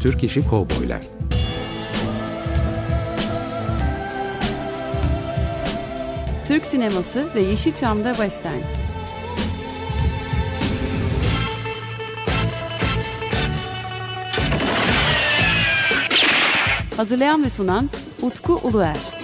Türk İşi Kovboylar Türk sineması ve Yeşilçam'da Western. Hazırlayan ve sunan Utku Uluer.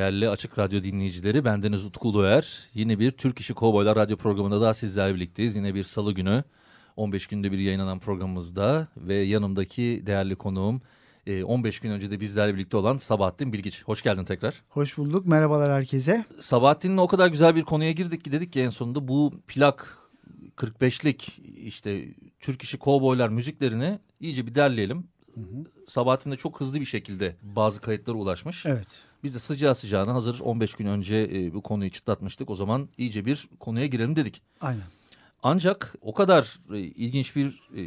Değerli Açık Radyo dinleyicileri, bendeniz Utku Uluer. Yine bir Türk İşi Kovboylar Radyo programında daha sizlerle birlikteyiz. Yine bir salı günü 15 günde bir yayınlanan programımızda ve yanımdaki değerli konuğum 15 e, gün önce de bizlerle birlikte olan Sabahattin Bilgiç. Hoş geldin tekrar. Hoş bulduk. Merhabalar herkese. Sabahattin'le o kadar güzel bir konuya girdik ki dedik ki en sonunda bu plak 45'lik işte Türk işi kovboylar müziklerini iyice bir derleyelim. Hı hı. Sabahattin de çok hızlı bir şekilde bazı kayıtlara ulaşmış. Evet. Biz de sıcağı sıcağına hazır 15 gün önce e, bu konuyu çıtlatmıştık. O zaman iyice bir konuya girelim dedik. Aynen. Ancak o kadar e, ilginç bir e,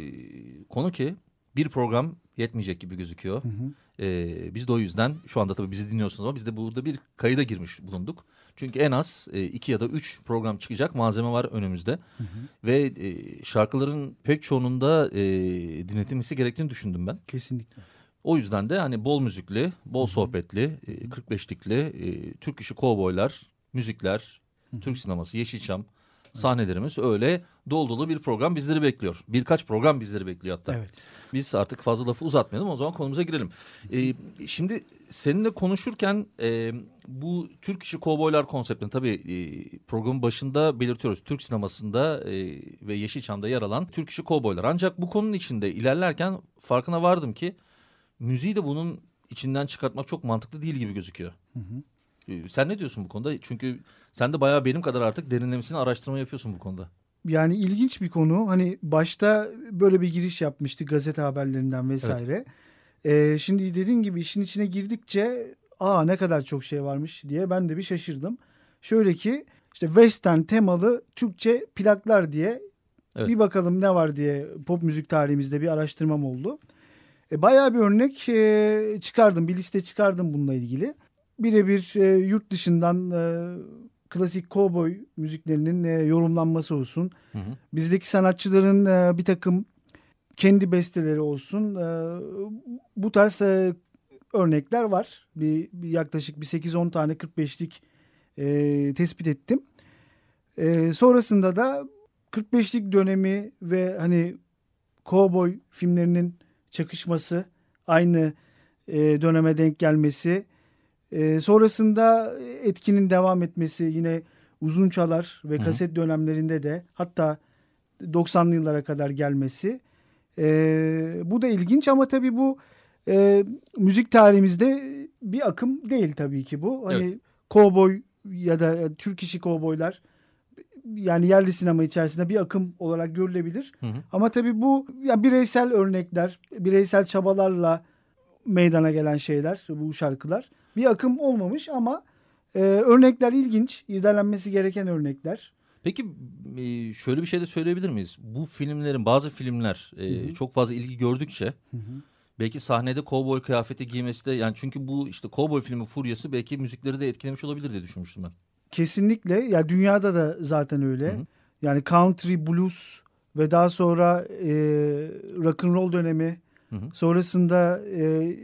konu ki bir program yetmeyecek gibi gözüküyor. Hı hı. E, biz de o yüzden şu anda tabii bizi dinliyorsunuz ama biz de burada bir kayıda girmiş bulunduk. Çünkü en az e, iki ya da üç program çıkacak malzeme var önümüzde. Hı hı. Ve e, şarkıların pek çoğunun da e, dinletilmesi gerektiğini düşündüm ben. Kesinlikle. O yüzden de hani bol müzikli, bol sohbetli, e, 45'likli e, Türk işi kovboylar, müzikler. Türk sineması, Yeşilçam sahnelerimiz öyle dolu dolu bir program bizleri bekliyor. Birkaç program bizleri bekliyor hatta. Evet. Biz artık fazla lafı uzatmayalım o zaman konumuza girelim. Ee, şimdi seninle konuşurken e, bu Türk işi kovboylar konseptini tabii e, programın başında belirtiyoruz. Türk sinemasında e, ve Yeşilçam'da yer alan Türk işi kovboylar. Ancak bu konunun içinde ilerlerken farkına vardım ki müziği de bunun içinden çıkartmak çok mantıklı değil gibi gözüküyor. Hı hı. Ee, sen ne diyorsun bu konuda? Çünkü sen de bayağı benim kadar artık derinlemesine araştırma yapıyorsun bu konuda. Yani ilginç bir konu. Hani başta böyle bir giriş yapmıştı gazete haberlerinden vesaire. Evet. Ee, şimdi dediğin gibi işin içine girdikçe aa ne kadar çok şey varmış diye ben de bir şaşırdım. Şöyle ki işte western temalı Türkçe plaklar diye evet. bir bakalım ne var diye pop müzik tarihimizde bir araştırmam oldu. E, bayağı bir örnek e, çıkardım. Bir liste çıkardım bununla ilgili. Birebir e, yurt dışından e, klasik cowboy müziklerinin e, yorumlanması olsun. Hı hı. Bizdeki sanatçıların e, bir takım kendi besteleri olsun. E, bu tarz e, örnekler var. Bir, bir yaklaşık bir 8-10 tane 45'lik e, tespit ettim. E, sonrasında da 45'lik dönemi ve hani cowboy filmlerinin çakışması, aynı e, döneme denk gelmesi, e, sonrasında etkinin devam etmesi yine uzun çalar ve kaset Hı. dönemlerinde de hatta 90'lı yıllara kadar gelmesi. E, bu da ilginç ama tabii bu e, müzik tarihimizde bir akım değil tabii ki bu. Hani evet. kovboy ya da Türk işi kovboylar yani yerli sinema içerisinde bir akım olarak görülebilir. Hı hı. Ama tabii bu yani bireysel örnekler, bireysel çabalarla meydana gelen şeyler, bu şarkılar. Bir akım olmamış ama e, örnekler ilginç, irdelenmesi gereken örnekler. Peki e, şöyle bir şey de söyleyebilir miyiz? Bu filmlerin bazı filmler e, hı hı. çok fazla ilgi gördükçe hı hı. belki sahnede kovboy kıyafeti giymesi de yani çünkü bu işte kovboy filmi furyası belki müzikleri de etkilemiş olabilir diye düşünmüştüm ben. Kesinlikle. Ya dünyada da zaten öyle. Hı hı. Yani country, blues ve daha sonra e, rock and roll dönemi. Hı hı. Sonrasında e,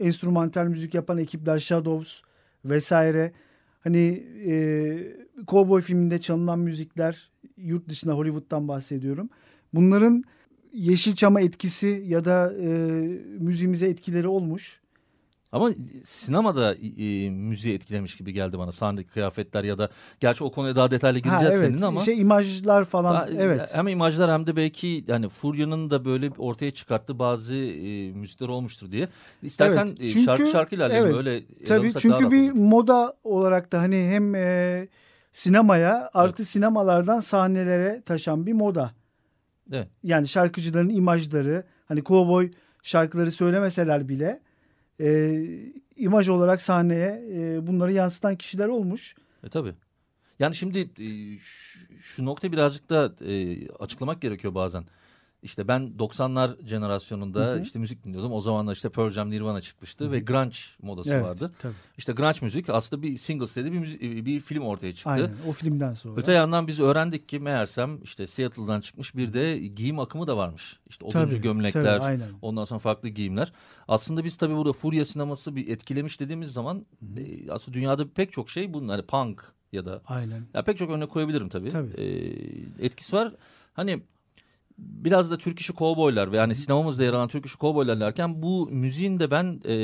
enstrümantal müzik yapan ekipler Shadows vesaire. Hani e, Cowboy filminde çalınan müzikler yurt dışında Hollywood'dan bahsediyorum. Bunların Yeşilçam'a etkisi ya da e, müziğimize etkileri olmuş. Ama sinemada e, müziği etkilemiş gibi geldi bana sahnedeki kıyafetler ya da gerçi o konuya daha detaylı gireceğiz ha, evet. senin ama. Şey imajlar falan daha, evet. Hem imajlar hem de belki yani Furya'nın da böyle ortaya çıkarttığı bazı e, müzikler olmuştur diye. İstersen evet, e, çünkü, şarkı şarkı ilerleyelim evet, öyle. Tabii çünkü bir moda olarak da hani hem e, sinemaya artı evet. sinemalardan sahnelere taşan bir moda. Evet. Yani şarkıcıların imajları hani kovboy şarkıları söylemeseler bile e, imaj olarak sahneye e, bunları yansıtan kişiler olmuş. E tabii. Yani şimdi e, şu, şu nokta birazcık da e, açıklamak gerekiyor bazen. İşte ben 90'lar jenerasyonunda Hı hı. işte müzik dinliyordum. O zamanlar işte Pearl Jam, Nirvana çıkmıştı ve grunge modası Evet, vardı. Tabii. İşte grunge müzik aslında bir single sitede bir, müzik, bir film ortaya çıktı. Aynen. O filmden sonra. Öte yandan biz öğrendik ki meğersem işte Seattle'dan çıkmış bir de giyim akımı da varmış. İşte oduncu Tabii, gömlekler, tabii, aynen. ondan sonra farklı giyimler. Aslında biz tabii burada furya sineması bir etkilemiş dediğimiz zaman e, aslında dünyada pek çok şey bunun hani punk ya da Aynen. ya pek çok örnek koyabilirim tabii. Tabii. E, etkisi var. Hani biraz da Türk işi kovboylar ve yani sinemamızda yer alan Türk işi kovboylar derken bu müziğin de ben e,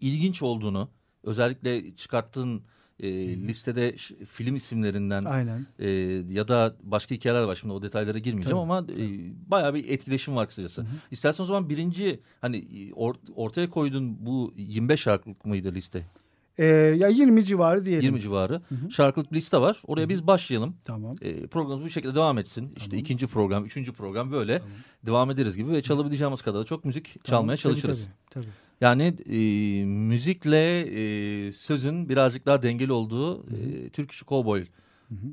ilginç olduğunu özellikle çıkarttığın e, listede film isimlerinden Aynen. e, ya da başka hikayeler var şimdi o detaylara girmeyeceğim Tabii, ama e, bayağı bir etkileşim var kısacası. İstersen o zaman birinci hani or- ortaya koyduğun bu 25 şarkılık mıydı liste? Ee, ya 20 civarı diyelim. 20 civarı şarkılık liste var. Oraya biz başlayalım. Tamam. E, programımız bu şekilde devam etsin. İşte ikinci program, üçüncü program böyle devam ederiz gibi ve çalabileceğimiz kadar da çok müzik çalmaya Tabii, çalışırız. Tabii, tabii. Yani e, müzikle e, sözün birazcık daha dengeli olduğu e, Türk işi kovboy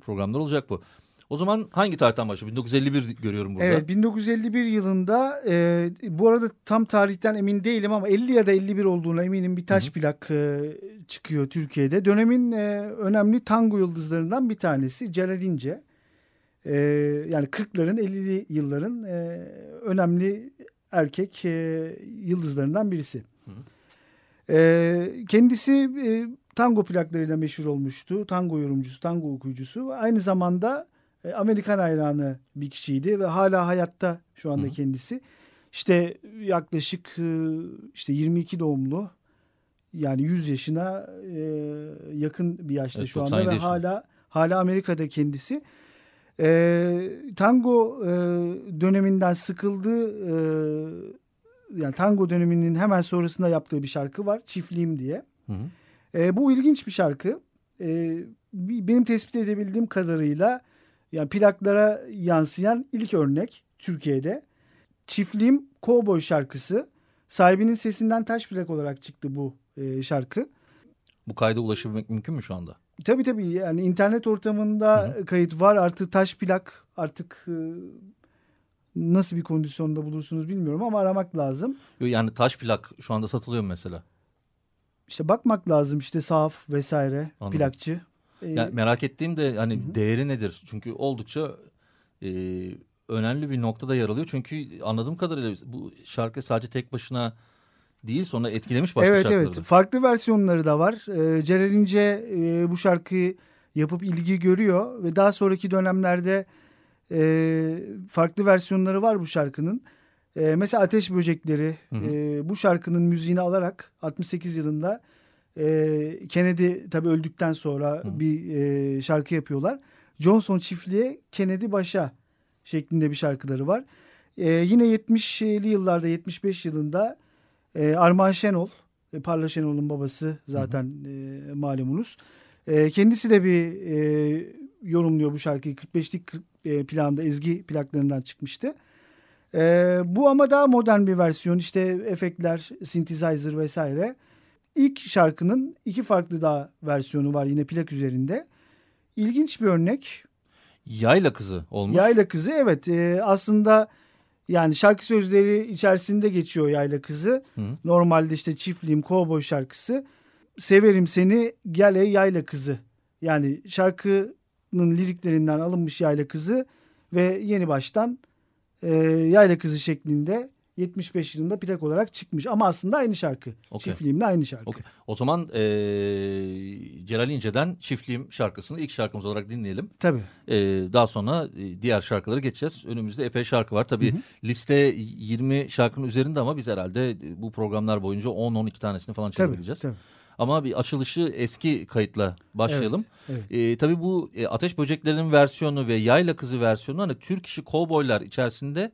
programlar olacak bu. O zaman hangi tarihten başlıyor? 1951 görüyorum burada. Evet 1951 yılında e, bu arada tam tarihten emin değilim ama 50 ya da 51 olduğuna eminim bir taş plak e, çıkıyor Türkiye'de. Dönemin e, önemli tango yıldızlarından bir tanesi Celal İnce. E, yani 40'ların 50'li yılların e, önemli erkek e, yıldızlarından birisi. E, kendisi e, tango plaklarıyla meşhur olmuştu. Tango yorumcusu, tango okuyucusu. Aynı zamanda e, Amerikan hayranı bir kişiydi ve hala hayatta şu anda Hı. kendisi. İşte yaklaşık e, işte 22 doğumlu yani 100 yaşına e, yakın bir yaşta Evet, şu anda 97 ve yaşında. hala hala Amerika'da kendisi. E, tango e, döneminden sıkıldı. E, yani tango döneminin hemen sonrasında yaptığı bir şarkı var. Çiftliğim diye. Hı hı. E, bu ilginç bir şarkı. E, benim tespit edebildiğim kadarıyla yani plaklara yansıyan ilk örnek Türkiye'de. Çiftliğim Cowboy şarkısı. Sahibinin sesinden taş plak olarak çıktı bu e, şarkı. Bu kayda ulaşabilmek mümkün mü şu anda? Tabii tabii yani internet ortamında kayıt var. Artı taş plak artık e, nasıl bir kondisyonda bulursunuz bilmiyorum ama aramak lazım. Yani taş plak şu anda satılıyor mesela? İşte bakmak lazım işte sahaf vesaire Anladım. plakçı. E, Yani merak ettiğim de hani değeri nedir? Çünkü oldukça e, önemli bir noktada yer alıyor. Çünkü anladığım kadarıyla bu şarkı sadece tek başına değil sonra etkilemiş başka evet şarkıları evet da. farklı versiyonları da var. Ee, Celal İnce e, bu şarkıyı yapıp ilgi görüyor ve daha sonraki dönemlerde e, farklı versiyonları var bu şarkının. E, mesela Ateş Böcekleri Hı hı. e, bu şarkının müziğini alarak 68 yılında e, Kennedy tabii öldükten sonra Hı. bir e, şarkı yapıyorlar. Johnson Çiftliğe Kennedy Başa şeklinde bir şarkıları var. E, yine 70'li yıllarda 75 yılında e, Armağan Şenol, e, Parla Şenol'un babası zaten e, malumunuz. E, kendisi de bir e, yorumluyor bu şarkıyı. 45'lik kırk- e, planda ezgi plaklarından çıkmıştı. E, bu ama daha modern bir versiyon. İşte efektler, synthesizer vesaire. İlk şarkının iki farklı daha versiyonu var yine plak üzerinde. İlginç bir örnek. Yayla kızı olmuş. Yayla Kızı evet e, aslında yani şarkı sözleri içerisinde geçiyor Yayla Kızı. Hı. Normalde işte çiftliğim kovboy şarkısı. Severim seni gel ey Yayla Kızı. Yani şarkının liriklerinden alınmış Yayla Kızı ve yeni baştan e, Yayla Kızı şeklinde 75 yılında plak olarak çıkmış. Ama aslında aynı şarkı. Okey. Çiftliğimle aynı şarkı. Okey. O zaman e, Celal İnce'den Çiftliğim şarkısını ilk şarkımız olarak dinleyelim. Tabii. E, daha sonra diğer şarkılara geçeceğiz. Önümüzde epey şarkı var. Tabii liste 20 şarkının üzerinde ama biz herhalde bu programlar boyunca 10-12 tanesini falan Tabii. çekebileceğiz. tabii. Ama bir açılışı eski kayıtla başlayalım. Evet, E, tabii bu e, Ateş Böceklerinin versiyonu ve Yayla Kızı versiyonu hani Türk işi kovboylar içerisinde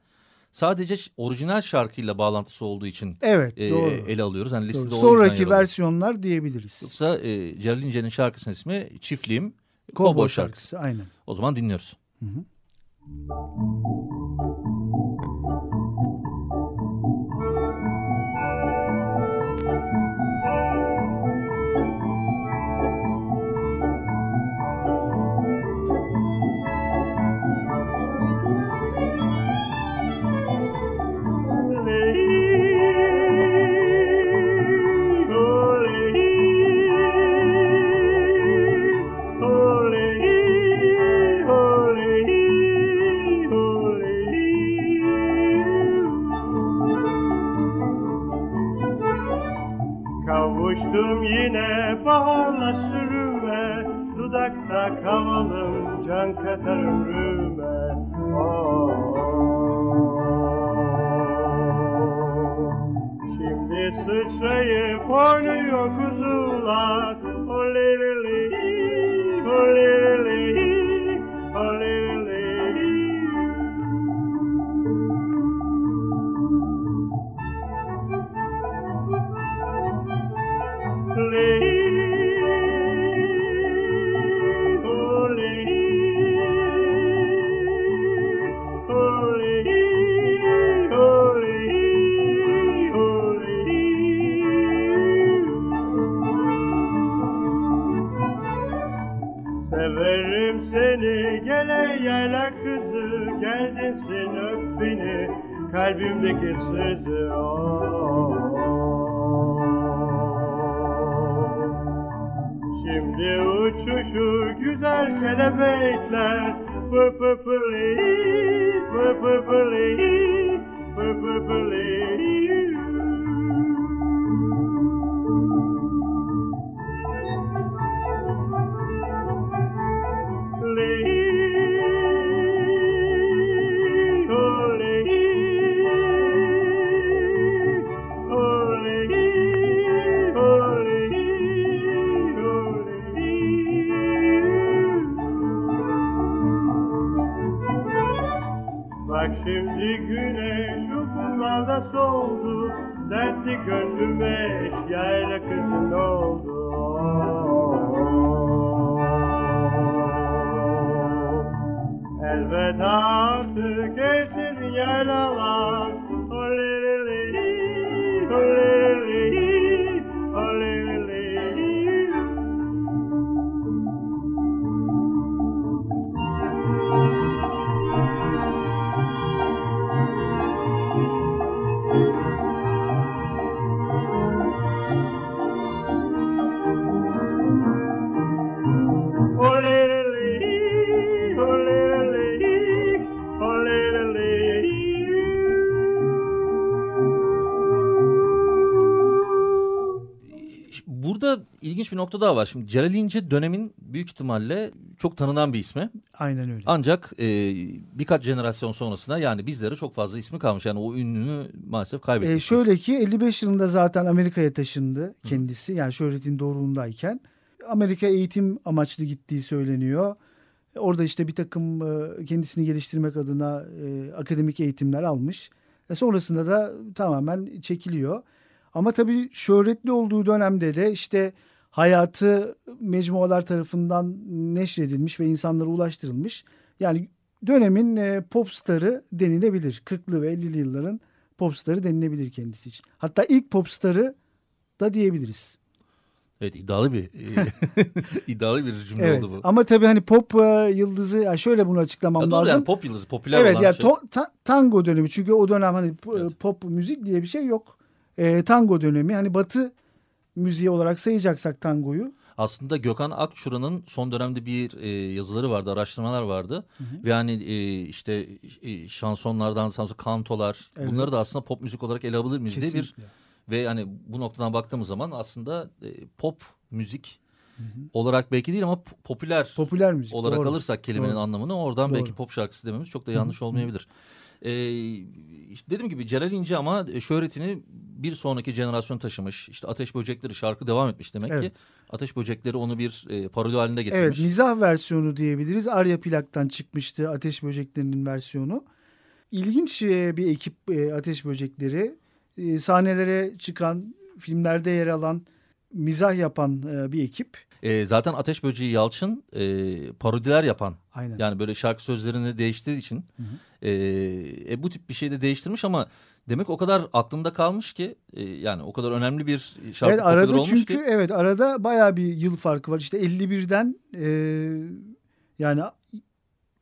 sadece orijinal şarkıyla bağlantısı olduğu için Evet e, doğru. ele alıyoruz. Hani listede doğru. Sonraki versiyonlar diyebiliriz. Yoksa e, Celal İnce'nin şarkısının ismi Çiftliğim Kovboy şarkısı. şarkısı aynen. O zaman dinliyoruz. Uçtum Sıçrayıp oynuyor kuzular Oley oley oley oley sızı oh. Şimdi uçuşu güzel kelebekler Pı pı pıli, pı pı pıli, pı pı pıli. Gönlüme yayla kızın oldu. Elveda artık esin yaylalar ilginç bir nokta daha var. Şimdi Celal İnce dönemin büyük ihtimalle çok tanınan bir ismi. Aynen öyle. Ancak e, birkaç jenerasyon sonrasında yani bizlere çok fazla ismi kalmış. Yani o ününü maalesef kaybettik. Biz. şöyle ki 55 yılında zaten Amerika'ya taşındı kendisi. Yani şöhretin doğruluğundayken. Amerika eğitim amaçlı gittiği söyleniyor. Orada işte bir takım e, kendisini geliştirmek adına e, akademik eğitimler almış. E sonrasında da tamamen çekiliyor. Ama tabii şöhretli olduğu dönemde de işte hayatı mecmualar tarafından neşredilmiş ve insanlara ulaştırılmış. Yani dönemin e, pop starı denilebilir. 40'lı ve 50'li yılların pop starı denilebilir kendisi için. Hatta ilk pop starı da diyebiliriz. Evet iddialı bir e, iddialı bir cümle Evet. oldu bu. Ama tabii hani pop e, yıldızı yani şöyle bunu açıklamam Ya lazım. yani pop yıldızı popüler evet olan yani şey. to- ta- tango dönemi çünkü o dönem hani Evet. pop müzik diye bir şey yok. E, tango dönemi hani batı müziği olarak sayacaksak tangoyu Aslında Gökhan Akçura'nın son dönemde bir e, yazıları vardı, araştırmalar vardı. Ve yani e, işte e, şansonlardan, sanso kantolar Evet. bunları da aslında pop müzik olarak ele alabilir miyiz diye bir ve yani bu noktadan baktığımız zaman aslında e, pop müzik olarak belki değil ama popüler Popüler müzik. olarak doğru. alırsak kelimenin Doğru. anlamını oradan Doğru. belki pop şarkısı dememiz çok da yanlış olmayabilir. Ee, işte dediğim gibi Celal İnce ama şöhretini bir sonraki jenerasyon taşımış. İşte Ateş Böcekleri şarkı devam etmiş demek Evet. ki. Ateş Böcekleri onu bir e, parodi haline getirmiş. Evet mizah versiyonu diyebiliriz. Arya Plak'tan çıkmıştı Ateş Böceklerinin versiyonu. İlginç e, bir ekip e, Ateş Böcekleri. E, Sahnelere çıkan, filmlerde yer alan, mizah yapan e, bir ekip. Ee, zaten Ateş Böceği Yalçın e, parodiler yapan Aynen. yani böyle şarkı sözlerini değiştirdiği için e, e, bu tip bir şey de değiştirmiş ama demek o kadar aklımda kalmış ki e, yani o kadar önemli bir şarkı evet arada olmuş çünkü ki. evet arada bayağı bir yıl farkı var. İşte 51'den e, yani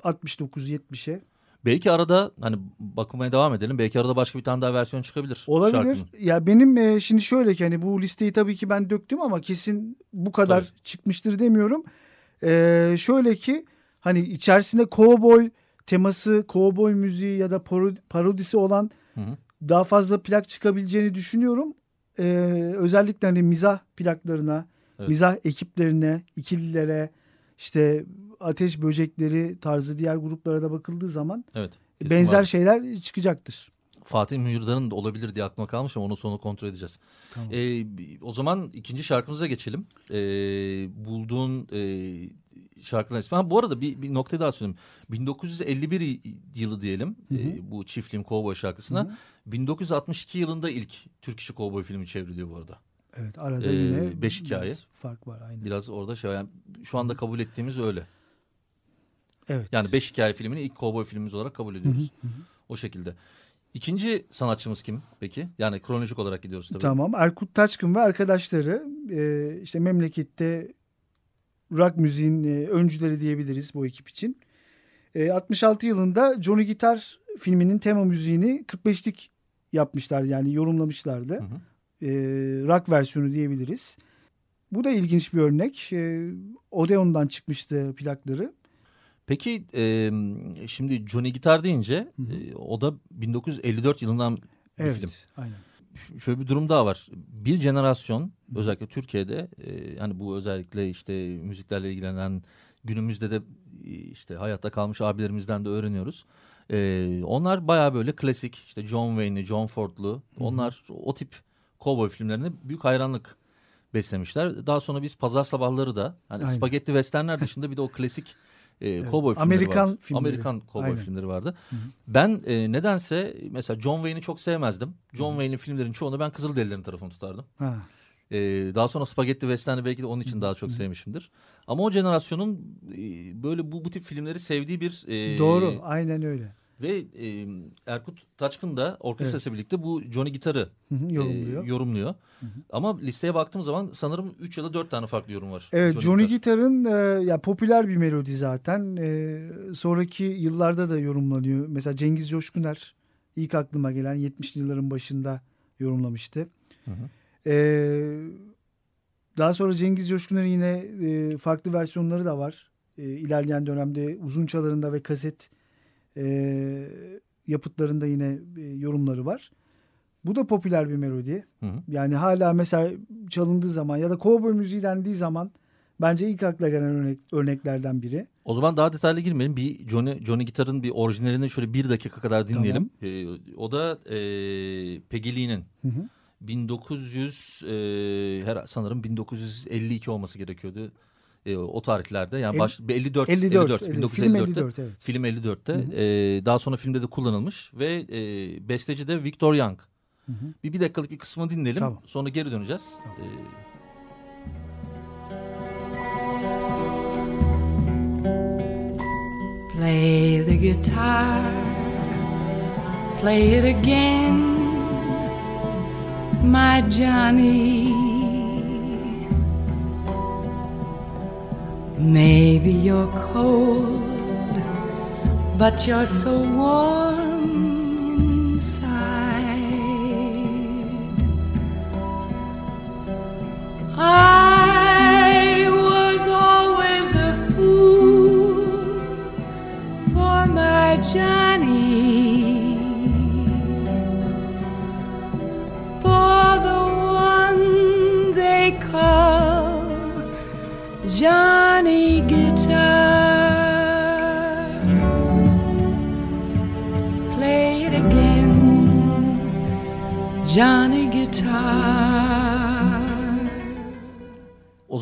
69-70'e Belki arada hani bakmaya devam edelim. Belki arada başka bir tane daha versiyon çıkabilir. olabilir. şarkının. Ya benim e, şimdi şöyle ki hani bu listeyi tabii ki ben döktüm ama kesin bu kadar Tabii. çıkmıştır demiyorum. E, şöyle ki hani içerisinde cowboy teması, cowboy müziği ya da parodi- parodisi olan Hı hı. daha fazla plak çıkabileceğini düşünüyorum. e, özellikle hani mizah plaklarına, Evet. mizah ekiplerine, ikililere, işte ateş böcekleri tarzı diğer gruplara da bakıldığı zaman Evet. kesin benzer var. şeyler çıkacaktır. Fatih Mühürdar'ın da olabilir diye aklıma kalmış ama onu sonra kontrol edeceğiz. Tamam. Ee, o zaman ikinci şarkımıza geçelim. Ee, bulduğun e, şarkılar ismi. Ha, bu arada bir, bir nokta daha söyleyeyim. 1951 yılı diyelim Hı hı. e, bu çiftliğim kovboy şarkısına. 1962 yılında ilk Türk işi kovboy filmi çevriliyor bu arada. Evet arada Ee, yine beş hikaye. fark var aynen. Biraz orada şey yani şu anda kabul ettiğimiz öyle. Evet. Yani beş hikaye filmini ilk kovboy filmimiz olarak kabul ediyoruz. O şekilde. İkinci sanatçımız kim peki? Yani kronolojik olarak gidiyoruz tabii. Tamam. Erkut Taçkın ve arkadaşları e, işte memlekette rock müziğin e, öncüleri diyebiliriz bu ekip için. E, 66 yılında Johnny Gitar filminin tema müziğini 45'lik yapmışlar yani yorumlamışlardı. Hı hı. E, rock versiyonu diyebiliriz. Bu da ilginç bir örnek. E, Odeon'dan çıkmıştı plakları. Peki e, şimdi Johnny Gitar deyince Hı hı. e, o da 1954 yılından bir Evet. film. Aynen. Ş- Şöyle bir durum daha var. Bir jenerasyon özellikle Türkiye'de e, hani bu özellikle işte müziklerle ilgilenen günümüzde de işte hayatta kalmış abilerimizden de öğreniyoruz. E, onlar bayağı böyle klasik işte John Wayne'li, John Ford'lu onlar o tip kovboy filmlerine büyük hayranlık beslemişler. Daha sonra biz pazar sabahları da hani Aynen. spagetti westernler dışında bir de o klasik e, kovboy filmleri Amerikan vardı. filmleri. Amerikan kovboy Aynen. filmleri vardı. Hı hı. Ben e, nedense mesela John Wayne'i çok sevmezdim. John Wayne'in filmlerin çoğunu ben Kızılderililerin tarafını tutardım. Ha. E, daha sonra Spagetti Western'i belki de onun için daha çok sevmişimdir. Ama o jenerasyonun e, böyle bu, bu tip filmleri sevdiği bir... e, Doğru. Aynen öyle. Ve e, Erkut Taçkın da orkestrası birlikte bu Johnny Gitar'ı Hı hı, e, yorumluyor. yorumluyor. Ama listeye baktığım zaman sanırım 3 ya da 4 tane farklı yorum var. Evet Johnny Gitar. Gitar'ın e, ya popüler bir melodi zaten. E, sonraki yıllarda da yorumlanıyor. Mesela Cengiz Coşkuner ilk aklıma gelen 70'li yılların başında yorumlamıştı. Hı hı. E, daha sonra Cengiz Coşkuner'in yine e, farklı versiyonları da var. E, ilerleyen dönemde uzun çalarında ve kaset e, yapıtlarında yine e, yorumları var. Bu da popüler bir melodi. Hı hı. Yani hala mesela çalındığı zaman ya da kovboy müziği dendiği zaman bence ilk akla gelen örnek, örneklerden biri. O zaman daha detaylı girmeyelim. Bir Johnny, Johnny Gitar'ın bir orijinalini şöyle bir dakika kadar dinleyelim. E, o da e, Peggy Lee'nin Hı hı. 1900 e, her sanırım 1952 olması gerekiyordu. E, o tarihlerde yani El- baş, 54 54, 54 evet, 1954'te film 54 evet. film 54'te e, daha sonra filmde de kullanılmış ve e, besteci de Victor Young. Hı hı. Bir bir dakikalık bir kısmını dinleyelim. Tamam. Sonra geri döneceğiz. E, Play the guitar, play it again, my Johnny. Maybe you're cold, but you're so warm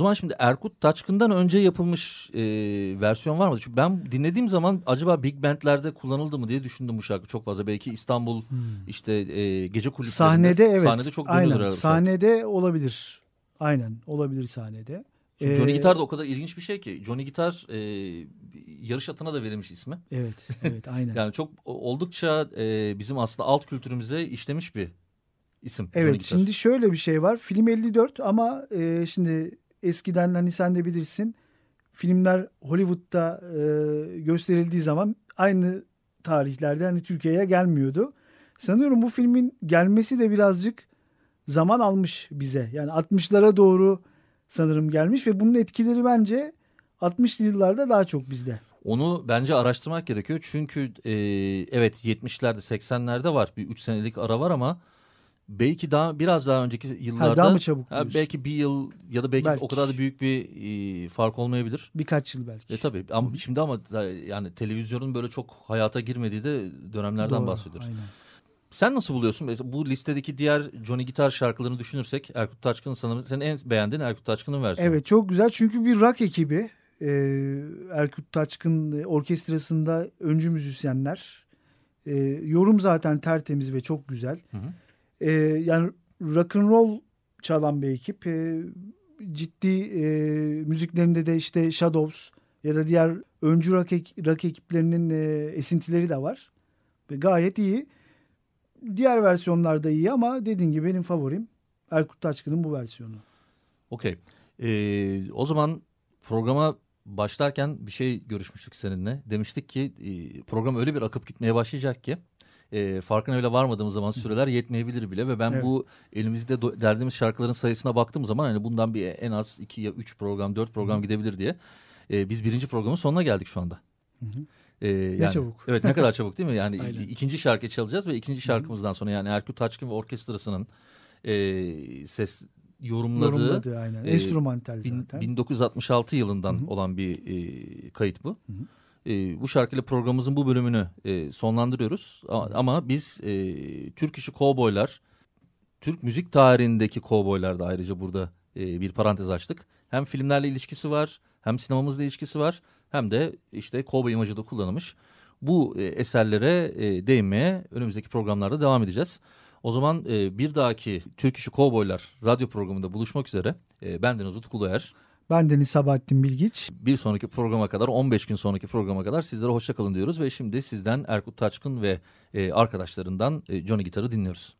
zaman şimdi Erkut Taçkın'dan önce yapılmış e, versiyon var mı? Çünkü ben dinlediğim zaman acaba big bandlerde kullanıldı mı diye düşündüm bu şarkı çok fazla. Belki İstanbul işte e, gece kulüplerinde. Sahnede evet. Sahnede çok Aynen. herhalde. Sahnede olabilir. Aynen olabilir sahnede. Çünkü Johnny Ee, Gitar da o kadar ilginç bir şey ki. Johnny Gitar e, yarış atına da verilmiş ismi. Evet, evet aynen. Yani çok oldukça e, bizim aslında alt kültürümüze işlemiş bir isim. Evet şimdi şöyle bir şey var. Film 54 ama e, şimdi eskiden hani sen de bilirsin filmler Hollywood'da e, gösterildiği zaman aynı tarihlerde hani Türkiye'ye gelmiyordu. Sanıyorum bu filmin gelmesi de birazcık zaman almış bize. Yani 60'lara doğru sanırım gelmiş ve bunun etkileri bence 60'lı yıllarda daha çok bizde. Onu bence araştırmak gerekiyor. Çünkü e, evet 70'lerde 80'lerde var. Bir 3 senelik ara var ama belki daha biraz daha önceki yıllarda Ha, daha mı çabuk Ha, belki bir yıl ya da belki, Belki. o kadar da büyük bir e, fark olmayabilir. Birkaç yıl belki. E tabii ama şimdi ama da- yani televizyonun böyle çok hayata girmediği de dönemlerden Doğru, bahsediyoruz. aynen. Sen nasıl buluyorsun? Mesela bu listedeki diğer Johnny Gitar şarkılarını düşünürsek Erkut Taşkın'ın sanırım senin en beğendiğin Erkut Taşkın'ın versiyonu. Evet çok güzel çünkü bir rock ekibi e, Erkut Taçkın e, orkestrasında öncü müzisyenler. E, yorum zaten tertemiz ve çok güzel. Hı hı. E, yani rock and roll çalan bir ekip. E, ciddi e, müziklerinde de işte Shadows ya da diğer öncü rock, rock ekiplerinin e, esintileri de var. Ve gayet iyi. Diğer versiyonlar da iyi ama dediğim gibi benim favorim Erkut Taçkın'ın bu versiyonu. Okey. Ee, o zaman programa başlarken bir şey görüşmüştük seninle. Demiştik ki e, program öyle bir akıp gitmeye başlayacak ki e, farkına öyle varmadığımız zaman süreler yetmeyebilir bile ve ben Evet. bu elimizde derdiğimiz şarkıların sayısına baktığım zaman hani bundan bir en az iki ya üç program dört program gidebilir diye e, biz birinci programın sonuna geldik şu anda. E, yani, çabuk. Evet ne kadar çabuk değil mi? Yani Aynen. ikinci şarkı çalacağız ve ikinci şarkımızdan sonra yani Erkut Taçkın ve orkestrasının e, ses yorumladığı, Yorumladı aynen. e, Enstrümantal zaten. 1966 yılından Hı hı. olan bir e, kayıt bu. E, bu şarkıyla programımızın bu bölümünü e, sonlandırıyoruz. A- Ama biz e, Türk işi kovboylar, Türk müzik tarihindeki kovboylar da ayrıca burada e, bir parantez açtık. Hem filmlerle ilişkisi var, hem sinemamızla ilişkisi var, hem de işte kovboy imajı da kullanılmış. Bu e, eserlere e, değinmeye önümüzdeki programlarda devam edeceğiz. O zaman e, bir dahaki Türk işi kovboylar radyo programında buluşmak üzere. E, ben Deniz Utku Uluer. Ben Deniz Sabahattin Bilgiç. Bir sonraki programa kadar 15 gün sonraki programa kadar sizlere hoşçakalın diyoruz. Ve şimdi sizden Erkut Taçkın ve e, arkadaşlarından e, Johnny Gitar'ı dinliyoruz.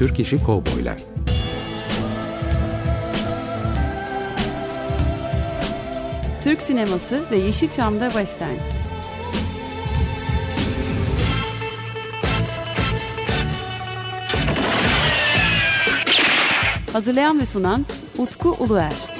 Türk işi kovboylar. Türk sineması ve Yeşilçam'da Western. Hazırlayan ve sunan Utku Uluer.